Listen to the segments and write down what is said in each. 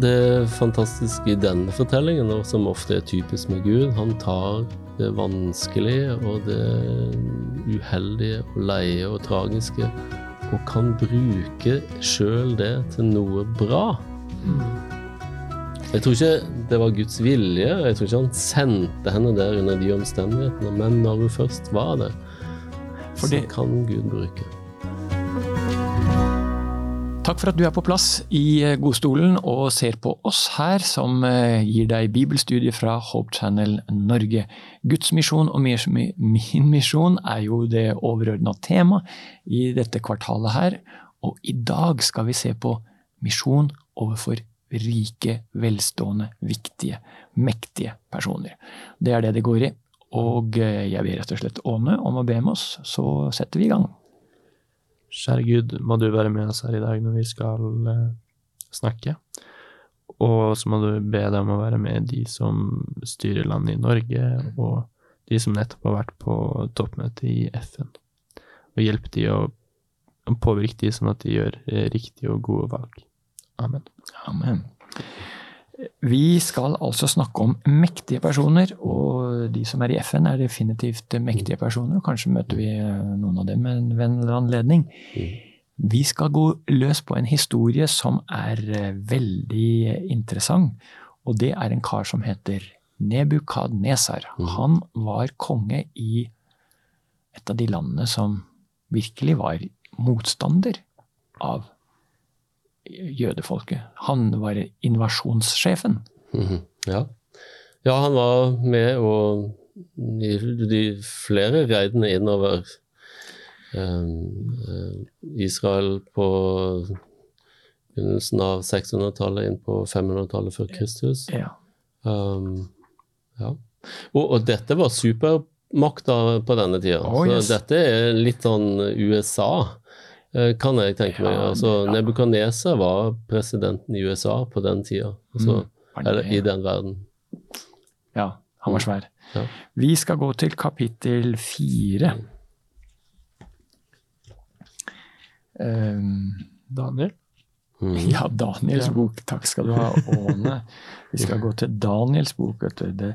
Det fantastiske i denne fortellingen, og som ofte er typisk med Gud, han tar det vanskelige og det uheldige og leie og tragiske, og kan bruke sjøl det til noe bra. Jeg tror ikke det var Guds vilje, jeg tror ikke han sendte henne der under de omstendighetene, men når hun først var det, så kan Gud bruke. Takk for at du er på plass i eh, godstolen og ser på oss her, som eh, gir deg bibelstudie fra Hope Channel Norge. Guds misjon og min misjon er jo det overordna tema i dette kvartalet her. Og i dag skal vi se på misjon overfor rike, velstående, viktige, mektige personer. Det er det det går i. Og eh, jeg vil rett og slett Åne om å be med oss, så setter vi i gang. Kjære Gud, må du være med oss her i dag når vi skal eh, snakke. Og så må du be deg om å være med de som styrer landet i Norge, og de som nettopp har vært på toppmøte i FN. Og hjelpe de å påvirke de sånn at de gjør eh, riktige og gode valg. Amen. Amen. Vi skal altså snakke om mektige personer, og de som er i FN er definitivt mektige personer, og kanskje møter vi noen av dem ved en eller annen anledning. Vi skal gå løs på en historie som er eh, veldig interessant, og det er en kar som heter Nebukadnesar. Han var konge i et av de landene som virkelig var motstander av jødefolket. Han var invasjonssjefen. Mhm, Ja. ja, han var med og i de flere reidene innover eh, Israel på begynnelsen av 600-tallet inn på 500-tallet før Kristus. Ja. Um, ja. Og, og dette var supermakter på denne tida. Oh, yes. Så dette er litt sånn USA, kan jeg tenke meg. Altså, ja. Nebukadneser var presidenten i USA på den tida. Altså, mm. Eller i den verden. Ja, han var svær. Ja. Vi skal gå til kapittel fire. Um, Daniel? Mm. ja, Daniels Ja. bok. Takk skal du ha, Åne. Vi skal gå til Daniels bok. vet du. Det,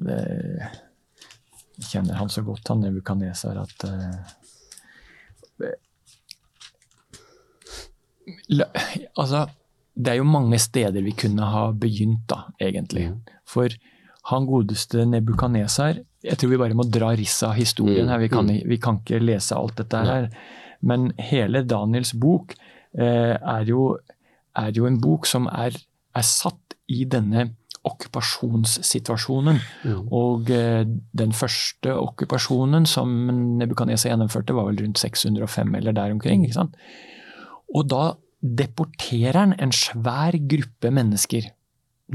det, jeg kjenner han så godt, han Nebukadnesar, at eh, la, Altså, det er jo mange steder vi kunne ha begynt, da, egentlig. For han godeste Nebukadnesar Jeg tror vi bare må dra risset av historien her. Vi kan, vi kan ikke lese alt dette her. Men hele Daniels bok eh, er, jo, er jo en bok som er, er satt i denne okkupasjonssituasjonen. Og eh, den første okkupasjonen som Nebukadnesar gjennomførte, var vel rundt 605 eller der omkring. ikke sant? Og da deporterer han en svær gruppe mennesker.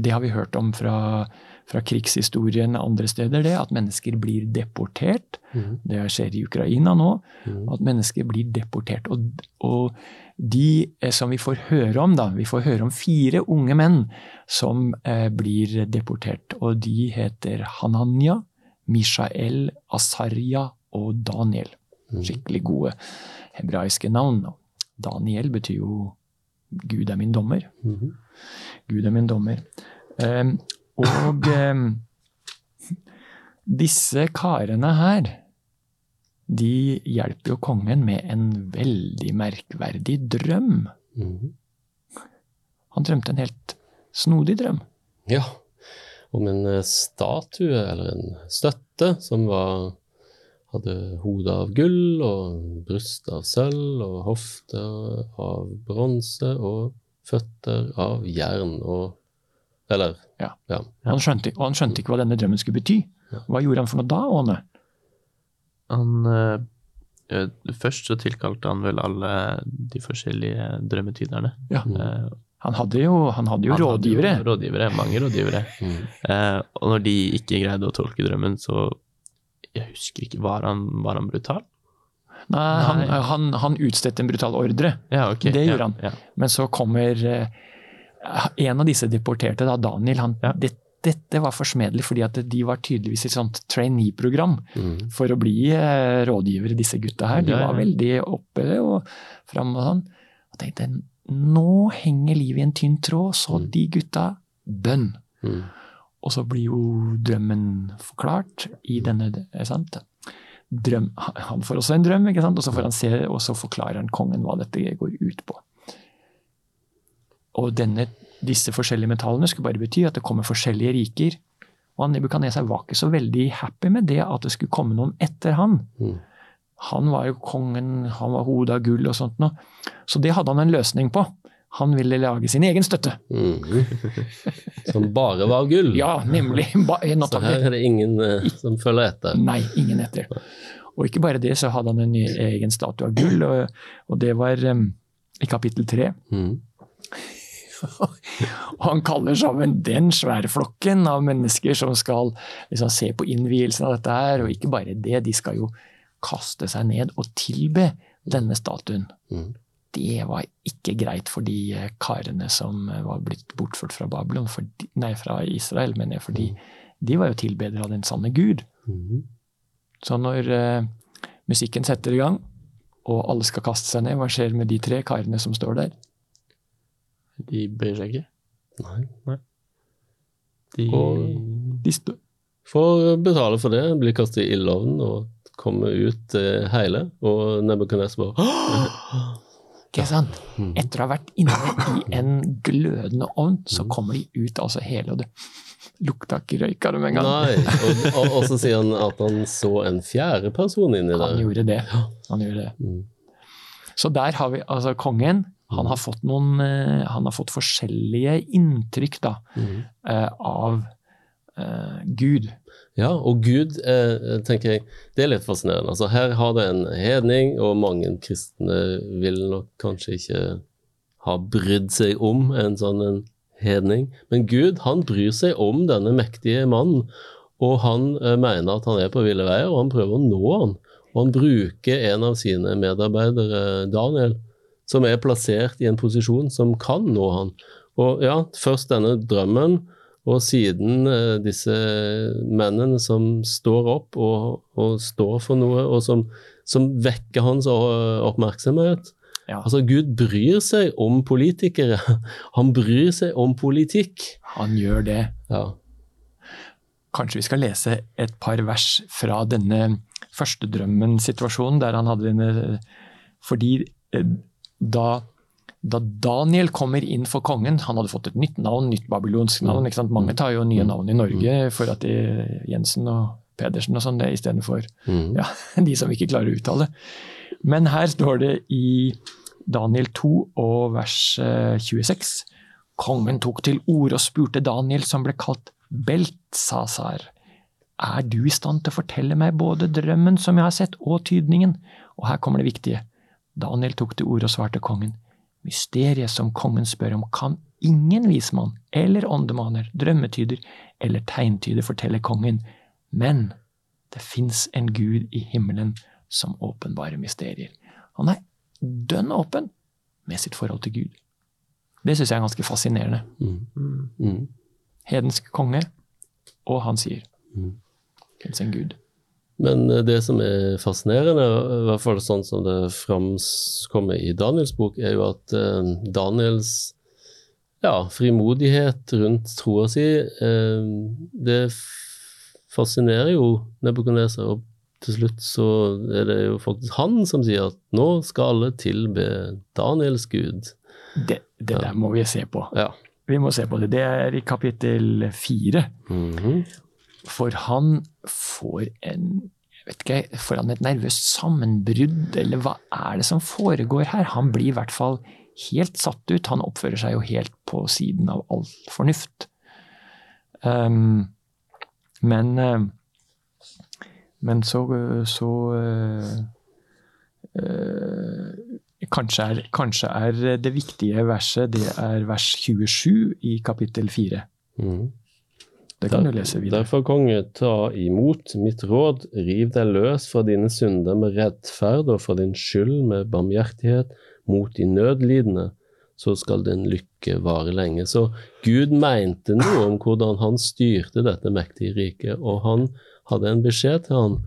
Det har vi hørt om fra, fra krigshistorien andre steder, det, at mennesker blir deportert. Det skjer i Ukraina nå. At mennesker blir deportert. Og, og de eh, som vi får høre om, da, vi får høre om fire unge menn som eh, blir deportert. Og de heter Hananya, Mishael, Asarya og Daniel. Skikkelig gode hebraiske navn. Daniel betyr jo Gud er min dommer. Mhm. Gud er min dommer. Ehm, og ehm, disse karene her, de hjelper jo kongen med en veldig merkverdig drøm. Mhm. Han drømte en helt snodig drøm. Ja. Om en eh, statue eller en støtte som var hadde hode av gull og bryst av sølv og hofter av bronse og føtter av jern og Eller Ja. ja. Han skjønte, og han skjønte ikke hva denne drømmen skulle bety. Hva gjorde han for noe da, Åne? Han eh, eh, Først så tilkalte han vel alle de forskjellige drømmetyderne. Ja. Mm. Han hadde jo, han hadde jo han hadde jo rådgivere, mange rådgivere. Mm. Eh, og når de ikke greide å tolke drømmen, så Jeg husker ikke, var han, var han brutal? Nei, han, Nei. han, han utstedte en brutal ordre. Ja, ok. Det ja, gjorde han. Ja. Men så kommer eh, en av disse deporterte, da, Daniel, han, det, dette var forsmedelig fordi at de var tydeligvis et sånt trainee-program mm. for å bli eh, rådgivere, disse gutta her. De var veldig oppe og fram og sånn. Og tenkte, nå henger livet i en tynn tråd, så Mm. de gutta bønn. Mm. Og så blir jo drømmen forklart i denne er sant? Drøm, Han får også en drøm, ikke sant? og så får han se, og så forklarer han kongen hva dette går ut på. Og denne, disse forskjellige metallene skulle bare bety at det kommer forskjellige riker. Og han Nebukadnesar var ikke så veldig happy med det at det skulle komme noen etter han. Mm. Han var jo kongen, han var hodet av gull og sånt noe. Så det hadde han en løsning på. Han ville lage sin egen støtte. Mm. Som bare var gull. Ja, nemlig. Så her er det ingen uh, som følger etter. Nei, ingen etter. Og ikke bare det, så hadde han en egen statue av gull, og, og det var um, i kapittel tre. Mm. Og han kaller sammen den svære flokken av mennesker som skal liksom, se på innvielsen av dette her, og ikke bare det, de skal jo kaste seg ned og tilbe denne statuen. Mm. Det var ikke greit for de eh, karene som eh, var blitt bortført fra Babylon, fordi, nei, fra Israel, mener jeg, fordi de var jo tilbedere av den sanne Gud. Mm. Så når uh, musikken setter i gang, og alle skal kaste seg ned, hva skjer med de tre karene som står der? De bøyer seg ikke. Nei. De Og- De stå Får betale for det, blir kastet i ildovnen og kommer ut uh, hele. Og Nebukadnes bare Ikke sant? Mm. Etter å ha vært inne i en glødende ovn, så kommer de ut altså hele, og det lukta ikke røyk av dem engang. Nei. Og, og, og så sier han at han så en fjerde person inni Han gjorde det. Han gjorde det. Mm. Så der har vi altså kongen. Han har fått noen eh, Han har fått forskjellige inntrykk da, Mm. eh, av uh, Gud. Ja, og Gud, eh, tenker jeg, det er litt fascinerende. Altså, her har det en hedning, og mange kristne vil nok kanskje ikke ha brydd seg om en sånn en hedning. Men Gud, han bryr seg om denne mektige mannen, og han eh, mener at han er på ville veier, og han prøver å nå han. Og han bruker en av sine medarbeidere, Daniel, som er plassert i en posisjon som kan nå han. Og ja, først denne drømmen, og siden eh, disse mennene som står opp og, og står for noe, og som, som vekker hans oppmerksomhet. Ja. Altså, Gud bryr seg om politikere. Han bryr seg om politikk. Han gjør det. Ja. Kanskje vi skal lese et par vers fra denne første drømmen-situasjonen, der han hadde denne Fordi eh, da, da Daniel kommer inn for kongen Han hadde fått et nytt navn, nytt babylonsk navn. ikke sant? Mange tar jo nye navn i Norge for at de, Jensen og Pedersen og sånn, det istedenfor Mm. ja, de som ikke klarer å uttale. Men her står det i Daniel 2 og vers eh, 26. Kongen tok til orde og spurte Daniel, som ble kalt Beltsasar. Er du i stand til å fortelle meg både drømmen som jeg har sett, og tydningen? Og her kommer det viktige. Daniel tok til orde og svarte kongen. Mysteriet som kongen spør om, kan ingen vismann eller åndemaner, drømmetyder eller tegntyder fortelle kongen, men det fins en gud i himmelen som åpenbare mysterier. Han er dønn åpen med sitt forhold til Gud. Det syns jeg er ganske fascinerende. Mm. Mm. Hedensk konge, og han sier Mm. fins en gud. Men eh, det som er fascinerende, i hvert fall sånn som det framkommer i Daniels bok, er jo at eh, Daniels ja, frimodighet rundt troa si, eh, det fascinerer jo Nebukadneser. Og til slutt så er det jo faktisk han som sier at nå skal alle tilbe Daniels gud. Det, det der må vi se på. Ja. Vi må se på det. Det er i kapittel fire. Mhm. For han får en jeg vet ikke, Får han et nervøst sammenbrudd, eller hva er det som foregår her? Han blir i hvert fall helt satt ut. Han oppfører seg jo helt på siden av all fornuft. Um, men eh, Men så, så uh, uh, kanskje, er, kanskje er det viktige verset det er vers 27 i kapittel 4. Mhm. Det kan du lese videre. Derfor, konge, ta imot mitt råd, riv deg løs fra dine synder med rettferd og fra din skyld med barmhjertighet mot de nødlidende, så skal din lykke vare lenge. Så Gud mente noe om hvordan han styrte dette mektige riket, og han hadde en beskjed til han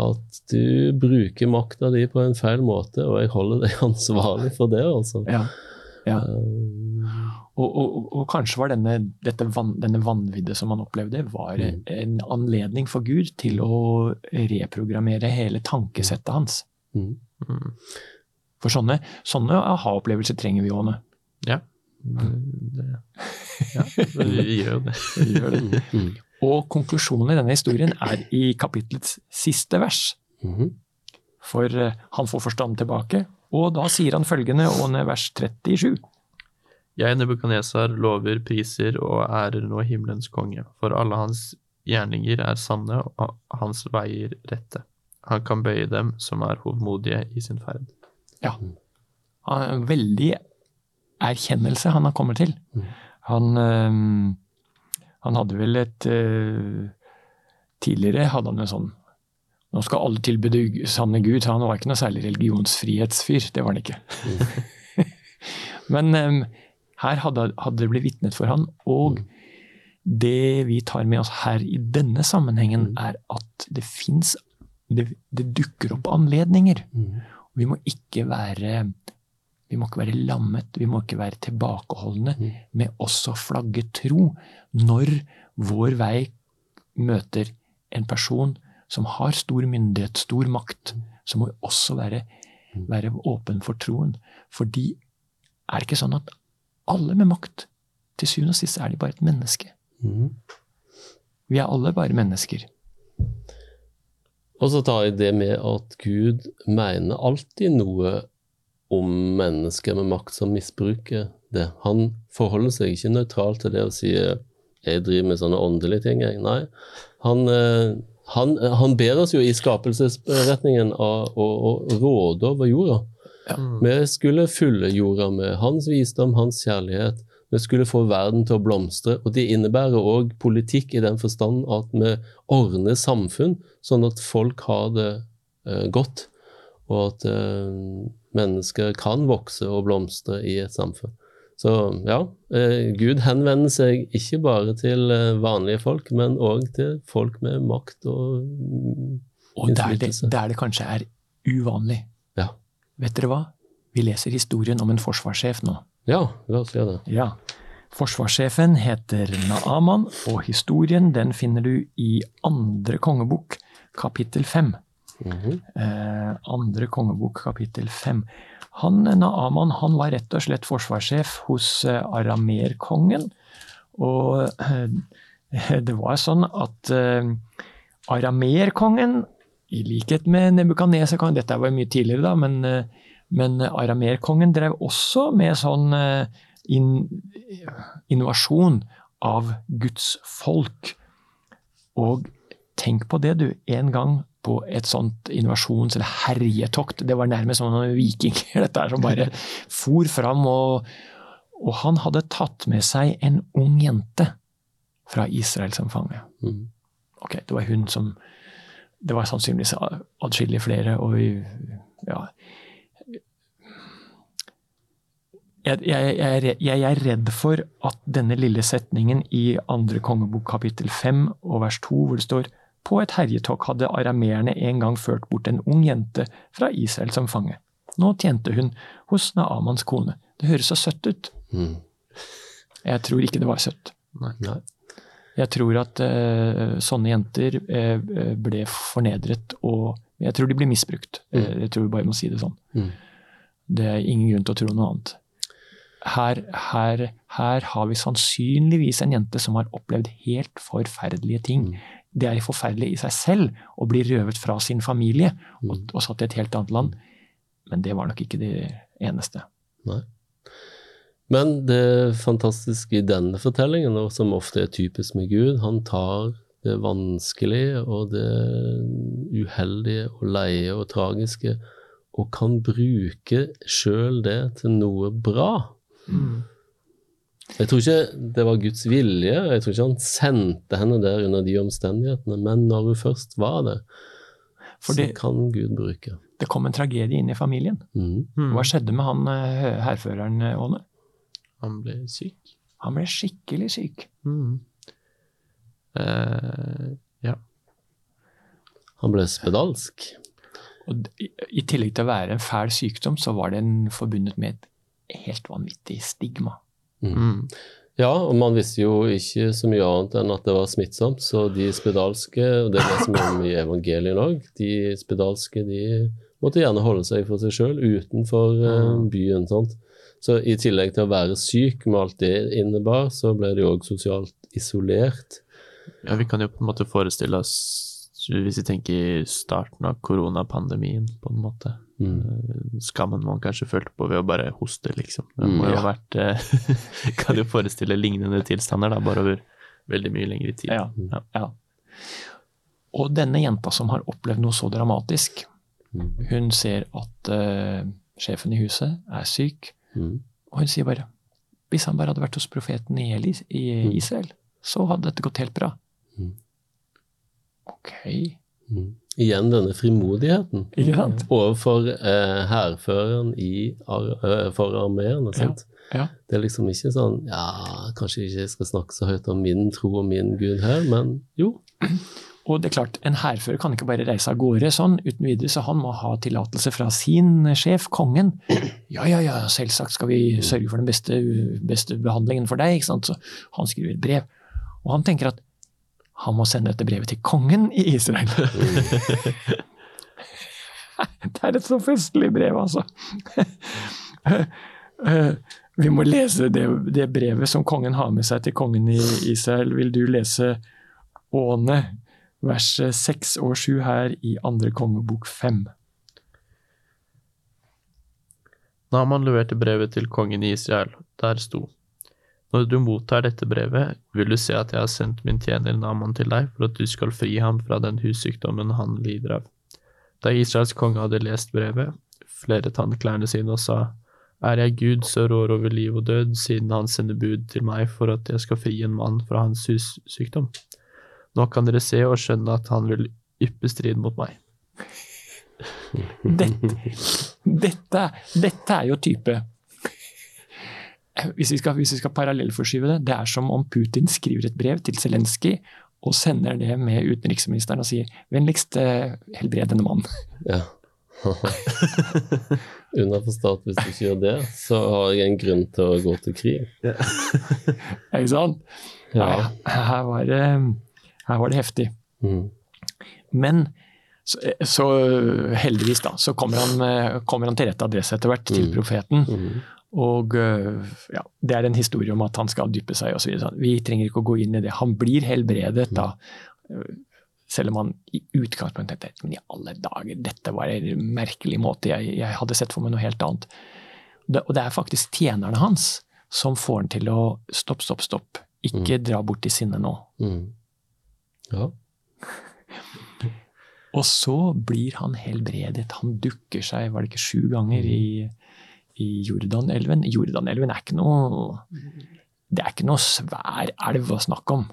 at du bruker makta di på en feil måte, og jeg holder deg ansvarlig for det, altså. Ja. Ja. Og, og, og, kanskje var denne, dette van, denne vanviddet som han opplevde, var Mm. en anledning for Gud til å reprogrammere hele tankesettet hans. mm. Mm. For sånne, sånne aha-opplevelser trenger vi, Åne. Ja. Det, ja, vi gjør jo det. Vi gjør det. Mm. Og konklusjonen i denne historien er i kapitlets siste vers. Mhm. For eh, han får forstand tilbake, og da sier han følgende, Åne, vers 37. Jeg, Nebukadnesar, lover, priser og ærer nå himmelens konge, for alle hans gjerninger er sanne og hans veier rette. Han kan bøye dem som er hovmodige i sin ferd. Ja. Han er en veldig erkjennelse han har kommet til. Mm. Han, øh, han hadde vel et øh, Tidligere hadde han en sånn Nå skal alle tilby det sanne Gud. Han var ikke noe særlig religionsfrihetsfyr. Det var han ikke. Men øhm, her hadde, hadde det blitt vitnet for han, og det vi tar med oss her i denne sammenhengen, Mm. er at det fins det, det dukker opp anledninger. Mm. Vi må ikke være vi må ikke være lammet, vi må ikke være tilbakeholdne Mm. med også flagge tro når vår vei møter en person som har stor myndighet, stor makt. Så må vi også være, være åpen for troen. Fordi er det ikke sånn at alle med makt, til syvende og sist er de bare et menneske. Mm. Vi er alle bare mennesker. Og så tar jeg det med at Gud mener alltid noe om mennesker med makt som misbruker det. Han forholder seg ikke nøytralt til det og sier jeg driver med sånne åndelige ting. Jeg. Nei, han, eh, han, han ber oss jo i skapelsesretningen å råde over jorda. Mm. Vi skulle fylle jorda med hans visdom, hans kjærlighet. Vi skulle få verden til å blomstre. Og det innebærer òg politikk i den forstand at vi ordner samfunn sånn at folk har det eh, godt, og at eh, mennesker kan vokse og blomstre i et samfunn. Så ja, eh, Gud henvender seg ikke bare til eh, vanlige folk, men òg til folk med makt og mm, Og der det, der det kanskje er uvanlig. Ja. Vet dere hva? Vi leser historien om en forsvarssjef nå. Ja, la oss gjøre det. Ja. Forsvarssjefen heter Naaman, og historien den finner du i andre kongebok, kapittel fem. Mhm. Eh, andre kongebok, kapittel fem. Han, Naaman han var rett og slett forsvarssjef hos eh, aramerkongen. Og eh, det var sånn at eh, aramerkongen, i likhet med Nebukadneserkongen Dette var jo mye tidligere, da, men, eh, men aramerkongen drev også med sånn eh, in, innovasjon av Guds folk. Og tenk på det, du. En gang på et sånt innovasjons- eller herjetokt. Det var nærmest som noen vikinger dette her, som bare for fram. Og, og han hadde tatt med seg en ung jente fra Israel som fange. Mhm. Ok, det var hun som Det var sannsynligvis atskillig flere, og vi Ja. Jeg, jeg, jeg, er jeg er redd for at denne lille setningen i andre kongebok kapittel 5 og vers 2, hvor det står på et herjetokk hadde arameerne en gang ført bort en ung jente fra Israel som fange. Nå tjente hun hos Naamans kone. Det høres så søtt ut. Mm. Jeg tror ikke det var søtt. Nei, Nei. Jeg tror at eh, sånne jenter eh, ble fornedret og Jeg tror de blir misbrukt. Mm. Eh, Jeg tror vi bare må si det sånn. Mm. Det er ingen grunn til å tro noe annet. Her, her, her har vi sannsynligvis en jente som har opplevd helt forferdelige ting. Mm. Det er forferdelig i seg selv å bli røvet fra sin familie og, Mm. og satt i et helt annet land, men det var nok ikke det eneste. Nei. Men det fantastiske i denne fortellingen, og som ofte er typisk med Gud, han tar det vanskelige og det uheldige og leie og tragiske, og kan bruke sjøl det til noe bra. Jeg tror ikke det var Guds vilje, jeg tror ikke han sendte henne der under de omstendighetene, men når hun først var det, For så kan Gud bruke. Det kom en tragedie inn i familien. Mm. Hva skjedde med han eh, hærføreren, eh, Åne? Han ble syk. Han ble skikkelig syk. Mm. Eh, ja. Han ble spedalsk. Og i, I tillegg til å være en fæl sykdom, så var den forbundet med et helt vanvittig stigma. Mm. Ja, og man visste jo ikke så mye annet enn at det var smittsomt, så de spedalske, og det leser som om i evangeliet òg, de spedalske de måtte gjerne holde seg for seg sjøl utenfor eh, byen. sant? Så i tillegg til å være syk med alt det innebar, så ble de òg sosialt isolert. Ja, vi kan jo på en måte forestille oss, hvis vi tenker starten av koronapandemien, på en måte. Mm. Eh, Skammen man kanskje følte på ved å bare hoste, liksom. Det Mm, må jo ha vært eh, Kan jo forestille lignende tilstander, da, bare over veldig mye lengre tid. Ja, ja, ja. Og denne jenta som har opplevd noe så dramatisk, Mm. hun ser at uh, sjefen i huset er syk, Mm. og hun sier bare hvis han bare hadde vært hos profeten i, Mm. Israel, så hadde dette gått helt bra. Mm. Ok. Mm. Igjen denne frimodigheten ja. overfor eh, hærføreren eh, for armeen. Ja. Ja. Det er liksom ikke sånn Ja, kanskje ikke jeg skal snakke så høyt om min tro og min gud her, men jo. Og det er klart, en hærfører kan ikke bare reise av gårde sånn uten videre, så han må ha tillatelse fra sin sjef, kongen. Ja, ja, ja, selvsagt skal vi sørge for den beste, beste behandlingen for deg, ikke sant. Så han skriver et brev. Og han tenker at han må sende dette brevet til kongen i Israel. det er et så festlig brev, altså. Vi må lese det, det brevet som kongen har med seg til kongen i Israel. Vil du lese Åne, vers 6 og 7 her i andre kongebok 5? Naman leverte brevet til kongen i Israel. Der sto Når du mottar dette brevet, vil du se at jeg har sendt min tjener Naman til deg for at du skal fri ham fra den hussykdommen han lider av. Da Israels konge hadde lest brevet, flere tannklærne sine og sa, Er jeg Gud så rår over liv og død, siden han sender bud til meg for at jeg skal fri en mann fra hans hussykdom? Nå kan dere se og skjønne at han vil yppe strid mot meg. Dette, dette, dette er jo type hvis vi, skal, hvis vi skal parallellforskyve det, det er som om Putin skriver et brev til Zelenskyj og sender det med utenriksministeren og sier 'vennligst eh, helbred denne mannen'. Ja. Underforstått, hvis du ikke gjør det, så har jeg en grunn til å gå til krig. Ikke sant? Ja. Her, her, var det, her var det heftig. Mm. Men så, så heldigvis, da, så kommer han, eh, kommer han til rett adresse etter hvert, til Mm. profeten. Mm. Og øh, ja, det er en historie om at han skal dyppe seg osv. Vi trenger ikke å gå inn i det. Han blir helbredet da. Selv om han i utgangspunktet tenkte men i alle dager, dette var en merkelig måte, jeg, jeg hadde sett for meg noe helt annet. Det, og det er faktisk tjenerne hans som får han til å stopp, stopp, stopp. Ikke dra bort i sinne nå. Mm. Ja. Og så blir han helbredet. Han dukker seg, var det ikke sju ganger i, i Jordanelven? Jordanelven er ikke noe Det er ikke noe svær elv å snakke om.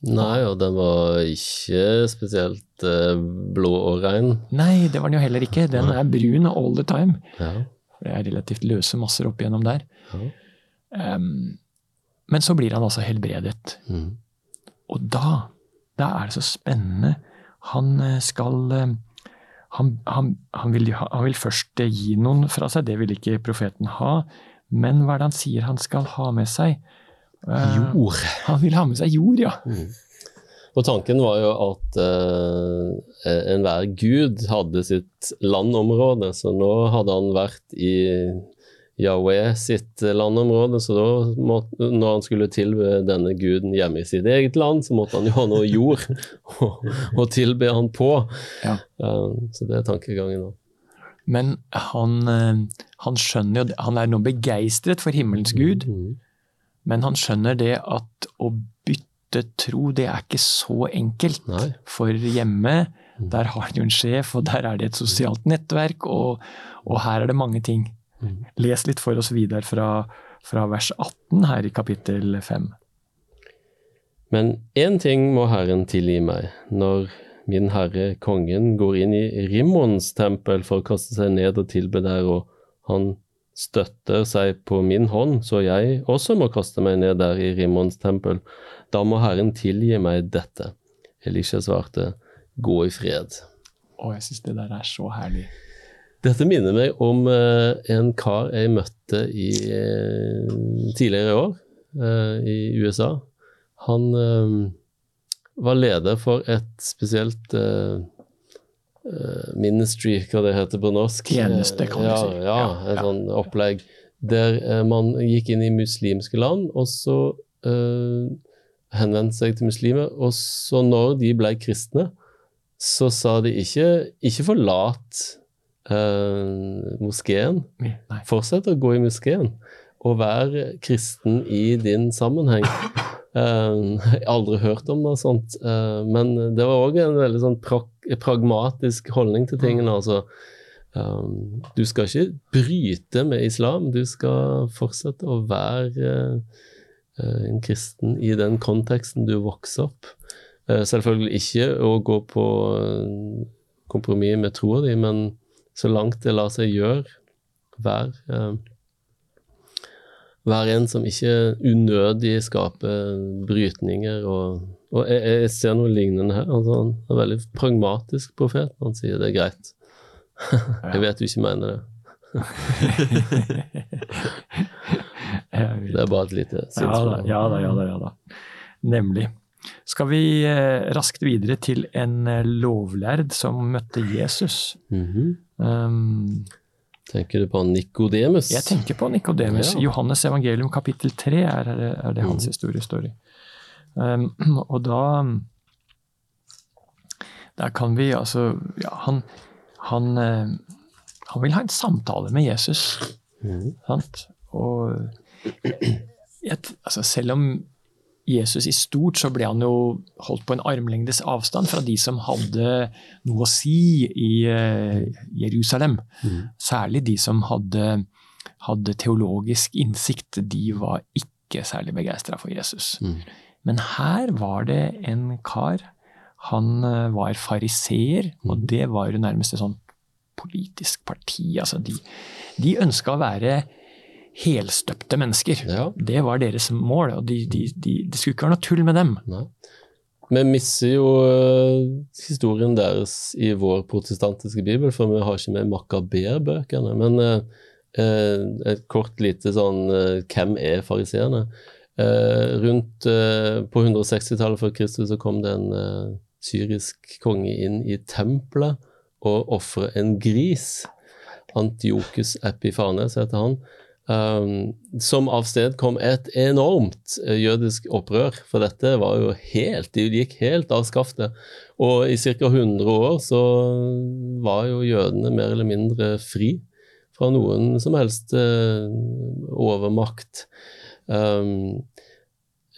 Nei, og den var ikke spesielt eh, blå og rein. Nei, det var den jo heller ikke. Den er brun all the time. Ja. Det er relativt løse masser opp igjennom der. ja. Um, men så blir han altså helbredet. Mm. Og da, da er det så spennende. Han eh, skal eh, han, han, han, vil, han vil først eh, gi noen fra seg, det vil ikke profeten ha. Men hva er det han sier han skal ha med seg? Jord. Jord. Han vil ha med seg jord, ja. Og tanken var jo at uh, enhver gud hadde sitt landområde, så nå hadde han vært i Yahweh sitt landområde, så da måtte, når han skulle tilbe denne guden hjemme i sitt eget land, så måtte han jo ha noe jord å, tilbe han på. Ja. Eh, så det er tankegangen nå. Men han, eh, han skjønner jo Han er nå begeistret for himmelens gud, Mm. men han skjønner det at å bytte tro, det er ikke så enkelt. Nei. For hjemme, der har han jo en sjef, og der er det et sosialt nettverk, og, og her er det mange ting. Mm. Les litt for oss videre fra, fra vers 18 her i kapittel 5. Men én ting må Herren tilgi meg, når min herre kongen går inn i Rimmons tempel for å kaste seg ned og tilbe der, og han støtter seg på min hånd, så jeg også må kaste meg ned der i Rimmons tempel. Da må Herren tilgi meg dette. Elisha svarte, gå i fred. Å, jeg syns det der er så herlig. Dette minner meg om eh, en kar jeg møtte i, eh, tidligere i år eh, i USA. Han var leder for et spesielt ministry, hva det heter på norsk. Tjeneste, kan du ja, si. Ja, et ja. sånn opplegg der man gikk inn i muslimske land, og så uh, henvendte seg til muslimer. Og så når de ble kristne, så sa de ikke 'ikke forlat eh, moskeen'. Nei. Fortsett å gå i moskeen og være kristen i din sammenheng. Uh, jeg har aldri hørt om noe sånt, Uh, men det var òg en veldig sånn pra pragmatisk holdning til tingene. altså. Um, du skal ikke bryte med islam, du skal fortsette å være uh, en kristen i den konteksten du vokser opp. Uh, selvfølgelig ikke å gå på kompromiss med troa di, men så langt det lar seg gjøre, hver, eh, hver en som ikke unødig skaper brytninger. Og, og jeg, jeg ser noe lignende her. Altså, han er en veldig pragmatisk profet. Han sier det er greit. jeg vet du ikke mener det. Det er bare et lite Ja ja da, ja da, ja da. Nemlig. Skal vi eh, raskt videre til en eh, lovlærd som møtte Jesus? Mhm. Um, Tenker du på Nikodemus? jeg tenker på Nikodemus. Ja. Johannes evangelium kapittel 3 er, er det hans mm. historie står i. Um, og da Der kan vi altså ja, han, han, eh, han vil ha en samtale med Jesus. Mm. Sant? Og jeg, altså selv om Jesus i stort, så ble han jo holdt på en armlengdes avstand fra de som hadde noe å si i eh, Jerusalem. Mm. Særlig de som hadde, hadde teologisk innsikt. De var ikke særlig begeistra for Jesus. Mm. Men her var det en kar. Han eh, var fariseer, og Mhm. det var jo nærmest et sånt politisk parti. Altså de, de ønska å være helstøpte mennesker. Ja. Det var deres mål, og de, de, de, det skulle ikke være noe tull med dem. Nei. Vi misser jo eh, historien deres i vår protestantiske bibel, for vi har ikke med Makaber-bøkene. Men eh, eh, et kort lite sånn eh, Hvem er fariseerne? Eh, rundt eh, på 160-tallet før Kristus så kom det en syrisk konge inn i tempelet og ofre en gris. Antiokus Epifanes heter han. Um, som avstedkom et enormt eh, jødisk opprør, for dette var jo helt De gikk helt av skaftet. Og i ca. 100 år så var jo jødene mer eller mindre fri fra noen som helst uh, overmakt. Um,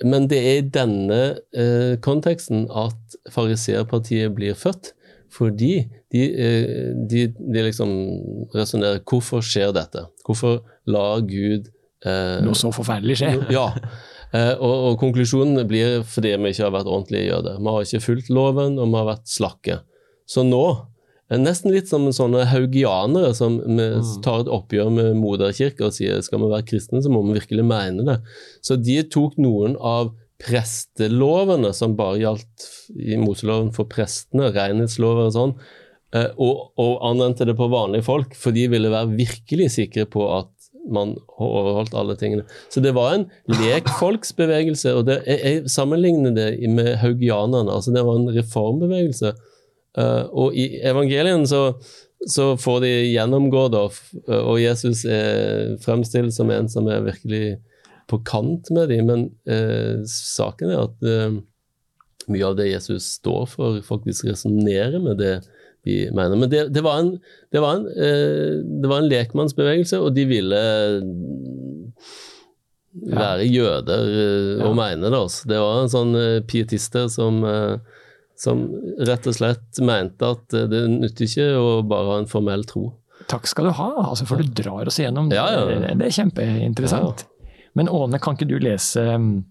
men det er i denne uh, konteksten at fariseerpartiet blir født. Fordi de, eh, de, de liksom resonnerer hvorfor skjer dette? Hvorfor lar Gud eh, Noe så forferdelig skje? Ja. Eh, og, og konklusjonen blir fordi vi ikke har vært ordentlige jøder. Vi har ikke fulgt loven, og vi har vært slakke. Så nå, eh, nesten litt som sånne haugianere som vi tar et oppgjør med moderkirka og sier skal vi være kristne, så må vi virkelig mene det. Så de tok noen av prestelovene som bare gjaldt i Moseloven for prestene, renhetslover og sånn, eh, og, og anvendte det på vanlige folk, for de ville være virkelig sikre på at man har overholdt alle tingene. Så det var en lekfolksbevegelse, og det, jeg, jeg sammenligner det med haugianerne. altså Det var en reformbevegelse. Uh, og i evangelien så, så får de gjennomgå, da, og Jesus er fremstilt som en som er virkelig på kant med dem, men eh, saken er at eh, mye av det Jesus står for, faktisk resonnerer med det de mener. Men det, det var en, det var en, eh, det var en lekmannsbevegelse, og de ville være jøder eh, og mene det. Også. Det var en sånn eh, pietister som, eh, som rett og slett mente at det nytter ikke å bare ha en formell tro. Takk skal du ha, altså, for du drar oss igjennom. Ja, ja. Det, det er kjempeinteressant. Men Åne, kan ikke du lese um,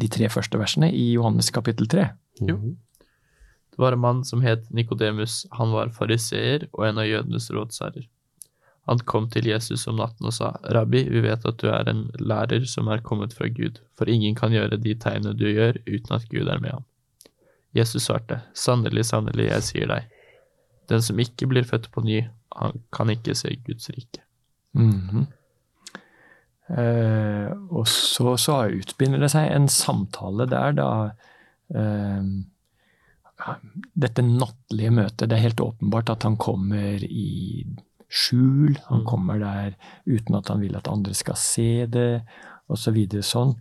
de tre første versene i Johannes kapittel 3? Jo. Det var en mann som het Nikodemus, han var fariseer og en av jødenes rådsherrer. Han kom til Jesus om natten og sa, Rabbi, vi vet at du er en lærer som er kommet fra Gud, for ingen kan gjøre de tegnene du gjør uten at Gud er med ham. Jesus svarte, sannelig, sannelig, jeg sier deg, Den som ikke blir født på ny, han kan ikke se Guds rike. Mhm. Eh, og så, så utspinner det seg en samtale der, da. Eh, dette nattlige møtet. Det er helt åpenbart at han kommer i skjul. Han Mm. kommer der uten at han vil at andre skal se det, osv. Så sånn.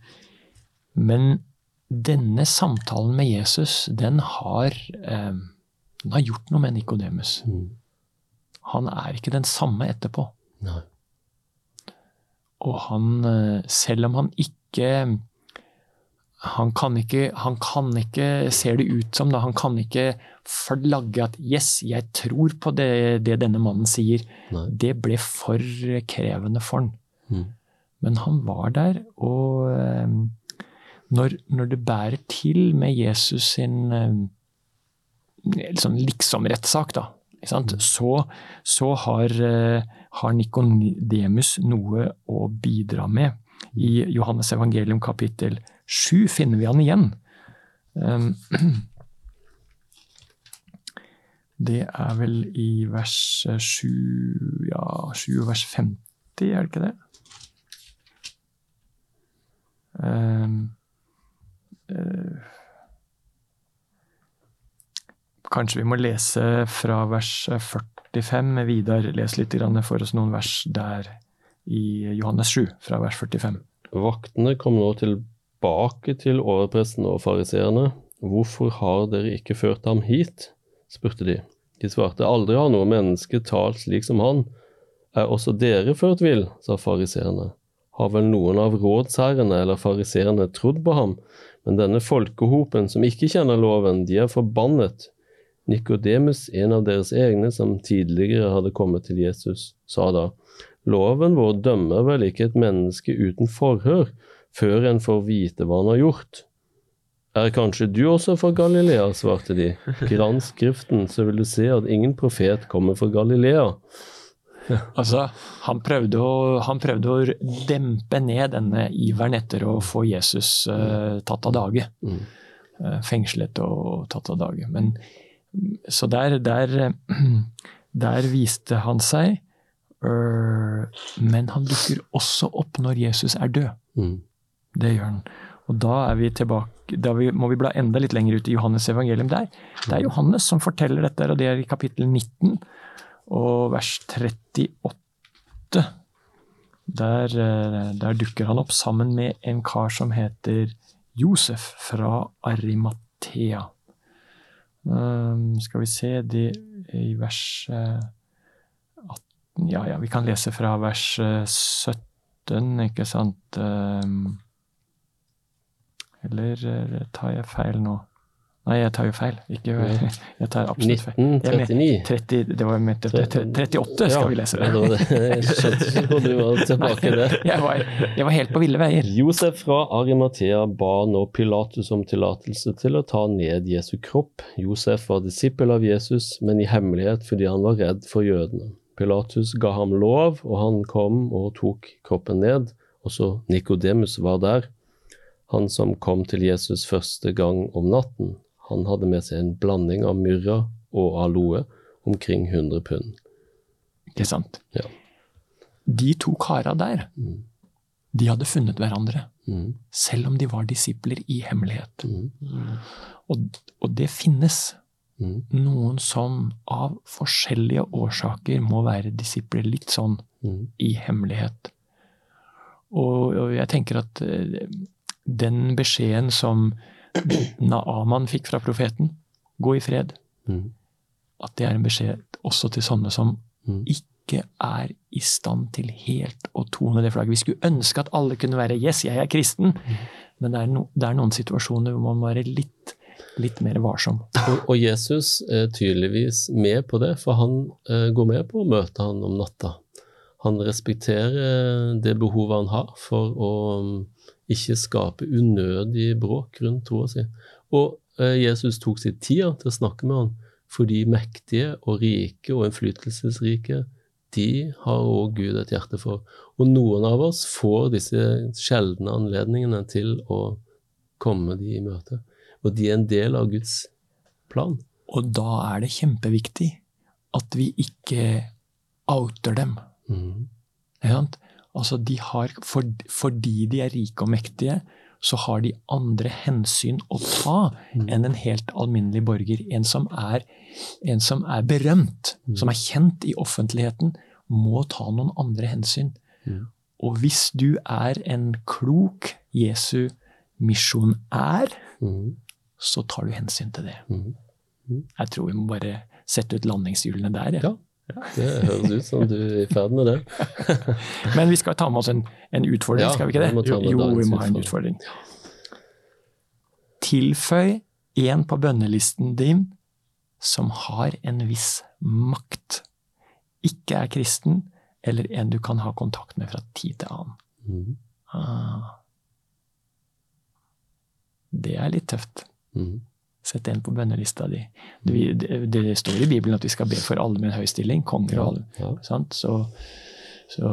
Men denne samtalen med Jesus, den har, eh, den har gjort noe med Nikodemus. Mm. Han er ikke den samme etterpå. Nei. Og han, eh, selv om han ikke han kan ikke, han kan ikke, ser det ut som, da, han kan ikke flagge at 'yes, jeg tror på det, det denne mannen sier'. Nei. Det ble for krevende for han. Mm. Men han var der, og eh, når, når det bærer til med Jesus sin eh, sånn liksom-rettssak, da, ikke sant? Så, så har, eh, har Nikodemus noe å bidra med. I Johannes evangelium kapittel 7 finner vi han igjen. Um, Det er vel i vers 7, ja, 7 vers 50, er det ikke det? Um, eh, kanskje vi må lese fra vers 45. Vidar, les litt for oss noen vers der i Johannes 7, fra vers 45. Vaktene kom nå tilbake til overpresten og fariseerne. Hvorfor har dere ikke ført ham hit? spurte de. De svarte, aldri har noe menneske talt slik som han. Er også dere ført vill? sa fariseerne. Har vel noen av rådsherrene eller fariseerne trodd på ham? Men denne folkehopen som ikke kjenner loven, de er forbannet. Nikodemus, en av deres egne som tidligere hadde kommet til Jesus, sa da, loven vår dømmer vel ikke et menneske uten forhør, før en får vite hva han har gjort. Er kanskje du også fra Galilea, svarte de. Gransk Skriften, så vil du se at ingen profet kommer fra Galilea. Altså, han prøvde, å, han prøvde å dempe ned denne iveren etter å få Jesus uh, tatt av dage. Mm. Uh, fengslet og tatt av dage. Men, så der, der, der viste han seg. øh, men han dukker også opp når Jesus er død. Mm. Det gjør han. Og da er vi tilbake da vi, må vi bla enda litt lenger ut i Johannes evangelium der. Det er Johannes som forteller dette, og det er i kapittel 19 og vers 38. Der, eh, der dukker han opp sammen med en kar som heter Josef fra Arimathea. Um, skal vi se det i vers eh, 18 Ja, ja, vi kan lese fra vers eh, 17, ikke sant? Um, eller eh, tar jeg feil nå? Nei, jeg tar jo feil. Ikke, jeg tar absolutt feil. Jeg mener 1939. 30, det var ment 38 skal vi lese det det. det. Jeg skjønte ikke hvor du var tilbake der. Jeg jeg var helt på ville veier. Josef fra Arimathea ba nå Pilatus om tillatelse til å ta ned Jesu kropp. Josef var disippel av Jesus, men i hemmelighet fordi han var redd for jødene. Pilatus ga ham lov, og han kom og tok kroppen ned. Også Nikodemus var der, han som kom til Jesus første gang om natten. Han hadde med seg en blanding av myrra og aloe, omkring 100 pund. Ikke sant? Ja. De to kara der, Mm. de hadde funnet hverandre. Mm. Selv om de var disipler i hemmelighet. Mm. Og, og det finnes Mm. noen som av forskjellige årsaker må være disipler litt sånn Mm. i hemmelighet. Og, og jeg tenker at eh, den beskjeden som Naaman fikk fra profeten, gå i fred, Mm. at det er en beskjed også til sånne som Mm. ikke er i stand til helt å tone det flagget. Vi skulle ønske at alle kunne være 'yes, jeg er kristen', men det er, no, det er noen situasjoner hvor man må være litt, litt mer varsom. Og, og Jesus er tydeligvis med på det, for han eh, går med på å møte han om natta. Han respekterer det behovet han har for å um, ikke skape unødig bråk rundt troa si. Og eh, Jesus tok seg tida til å snakke med han, fordi mektige og rike og innflytelsesrike, de har òg Gud et hjerte for. Og noen av oss får disse sjeldne anledningene til å komme de i møte. Og de er en del av Guds plan. Og da er det kjempeviktig at vi ikke outer dem. Mm. Ikke sant? Altså de har, for, fordi de er rike og mektige, så har de andre hensyn å ta enn en helt alminnelig borger. En som er, en som er berømt, som er kjent i offentligheten, må ta noen andre hensyn. Mm. Og hvis du er en klok Jesu misjonær, Mm. så tar du hensyn til det. Mm. Jeg tror vi må bare sette ut landingshjulene der. Ja. Ja. Det høres ut som du er i ferd med det. Men vi skal ta med oss en, en utfordring, Ja, skal vi ikke det? må jo, vi må ha en utfordring. Tilføy en på bønnelisten din som har en viss makt. Ikke er kristen, eller en du kan ha kontakt med fra tid til annen. Mm. Ah. Det er litt tøft. Mm. Sett den på bønnelista di. Det, det, det står i Bibelen at vi skal be for alle med en høy stilling, konger og alle. Ja. Sant? Så, så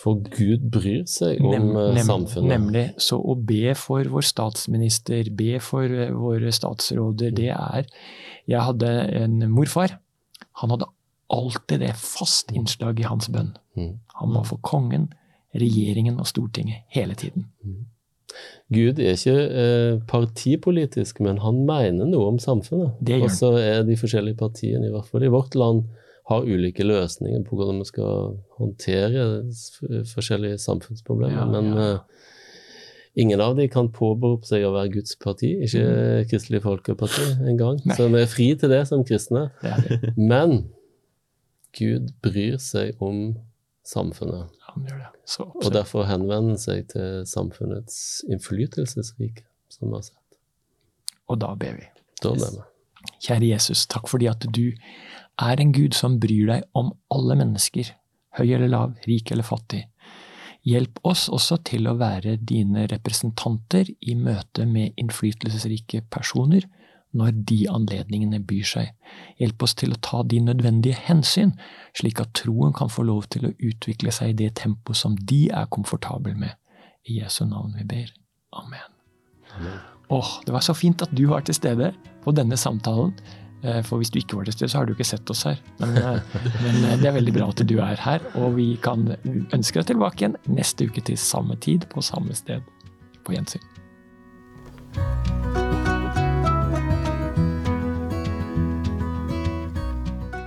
For Gud bryr seg om Nem- eh, nem- samfunnet. Nemlig. Så å be for vår statsminister, be for eh, våre statsråder, det er Jeg hadde en morfar. Han hadde alltid det fast innslag i hans bønn. Mm. Han var for kongen, regjeringen og Stortinget hele tiden. Gud er ikke eh, partipolitisk, men han mener noe om samfunnet. Og så er de forskjellige partiene, i hvert fall i vårt land, har ulike løsninger på hvordan vi skal håndtere forskjellige samfunnsproblemer. Ja, men ja. eh, ingen av de kan påberope seg å være Guds parti, ikke Kristelig Folkeparti engang. Mm. Så vi er fri til det som kristne. Det det. Men Gud bryr seg om samfunnet. Han gjør det. Så, Og derfor henvende seg til samfunnets innflytelsesrike, som vi har sett. og da ber vi. Da ber vi. Kjære Jesus, takk fordi at du er en Gud som bryr deg om alle mennesker, høy eller lav, rik eller fattig. Hjelp oss også til å være dine representanter i møte med innflytelsesrike personer når de anledningene byr seg. Hjelp oss til å ta de nødvendige hensyn, slik at troen kan få lov til å utvikle seg i det tempo som de er komfortable med. I Jesu navn vi ber. Amen. Åh, det var så fint at du var til stede på denne samtalen. Eh, For hvis du ikke var til stede, så har du ikke sett oss her. Men, eh, men eh, det er veldig bra at du er her, og vi kan ønske deg tilbake igjen neste uke til samme tid på samme sted. På gjensyn.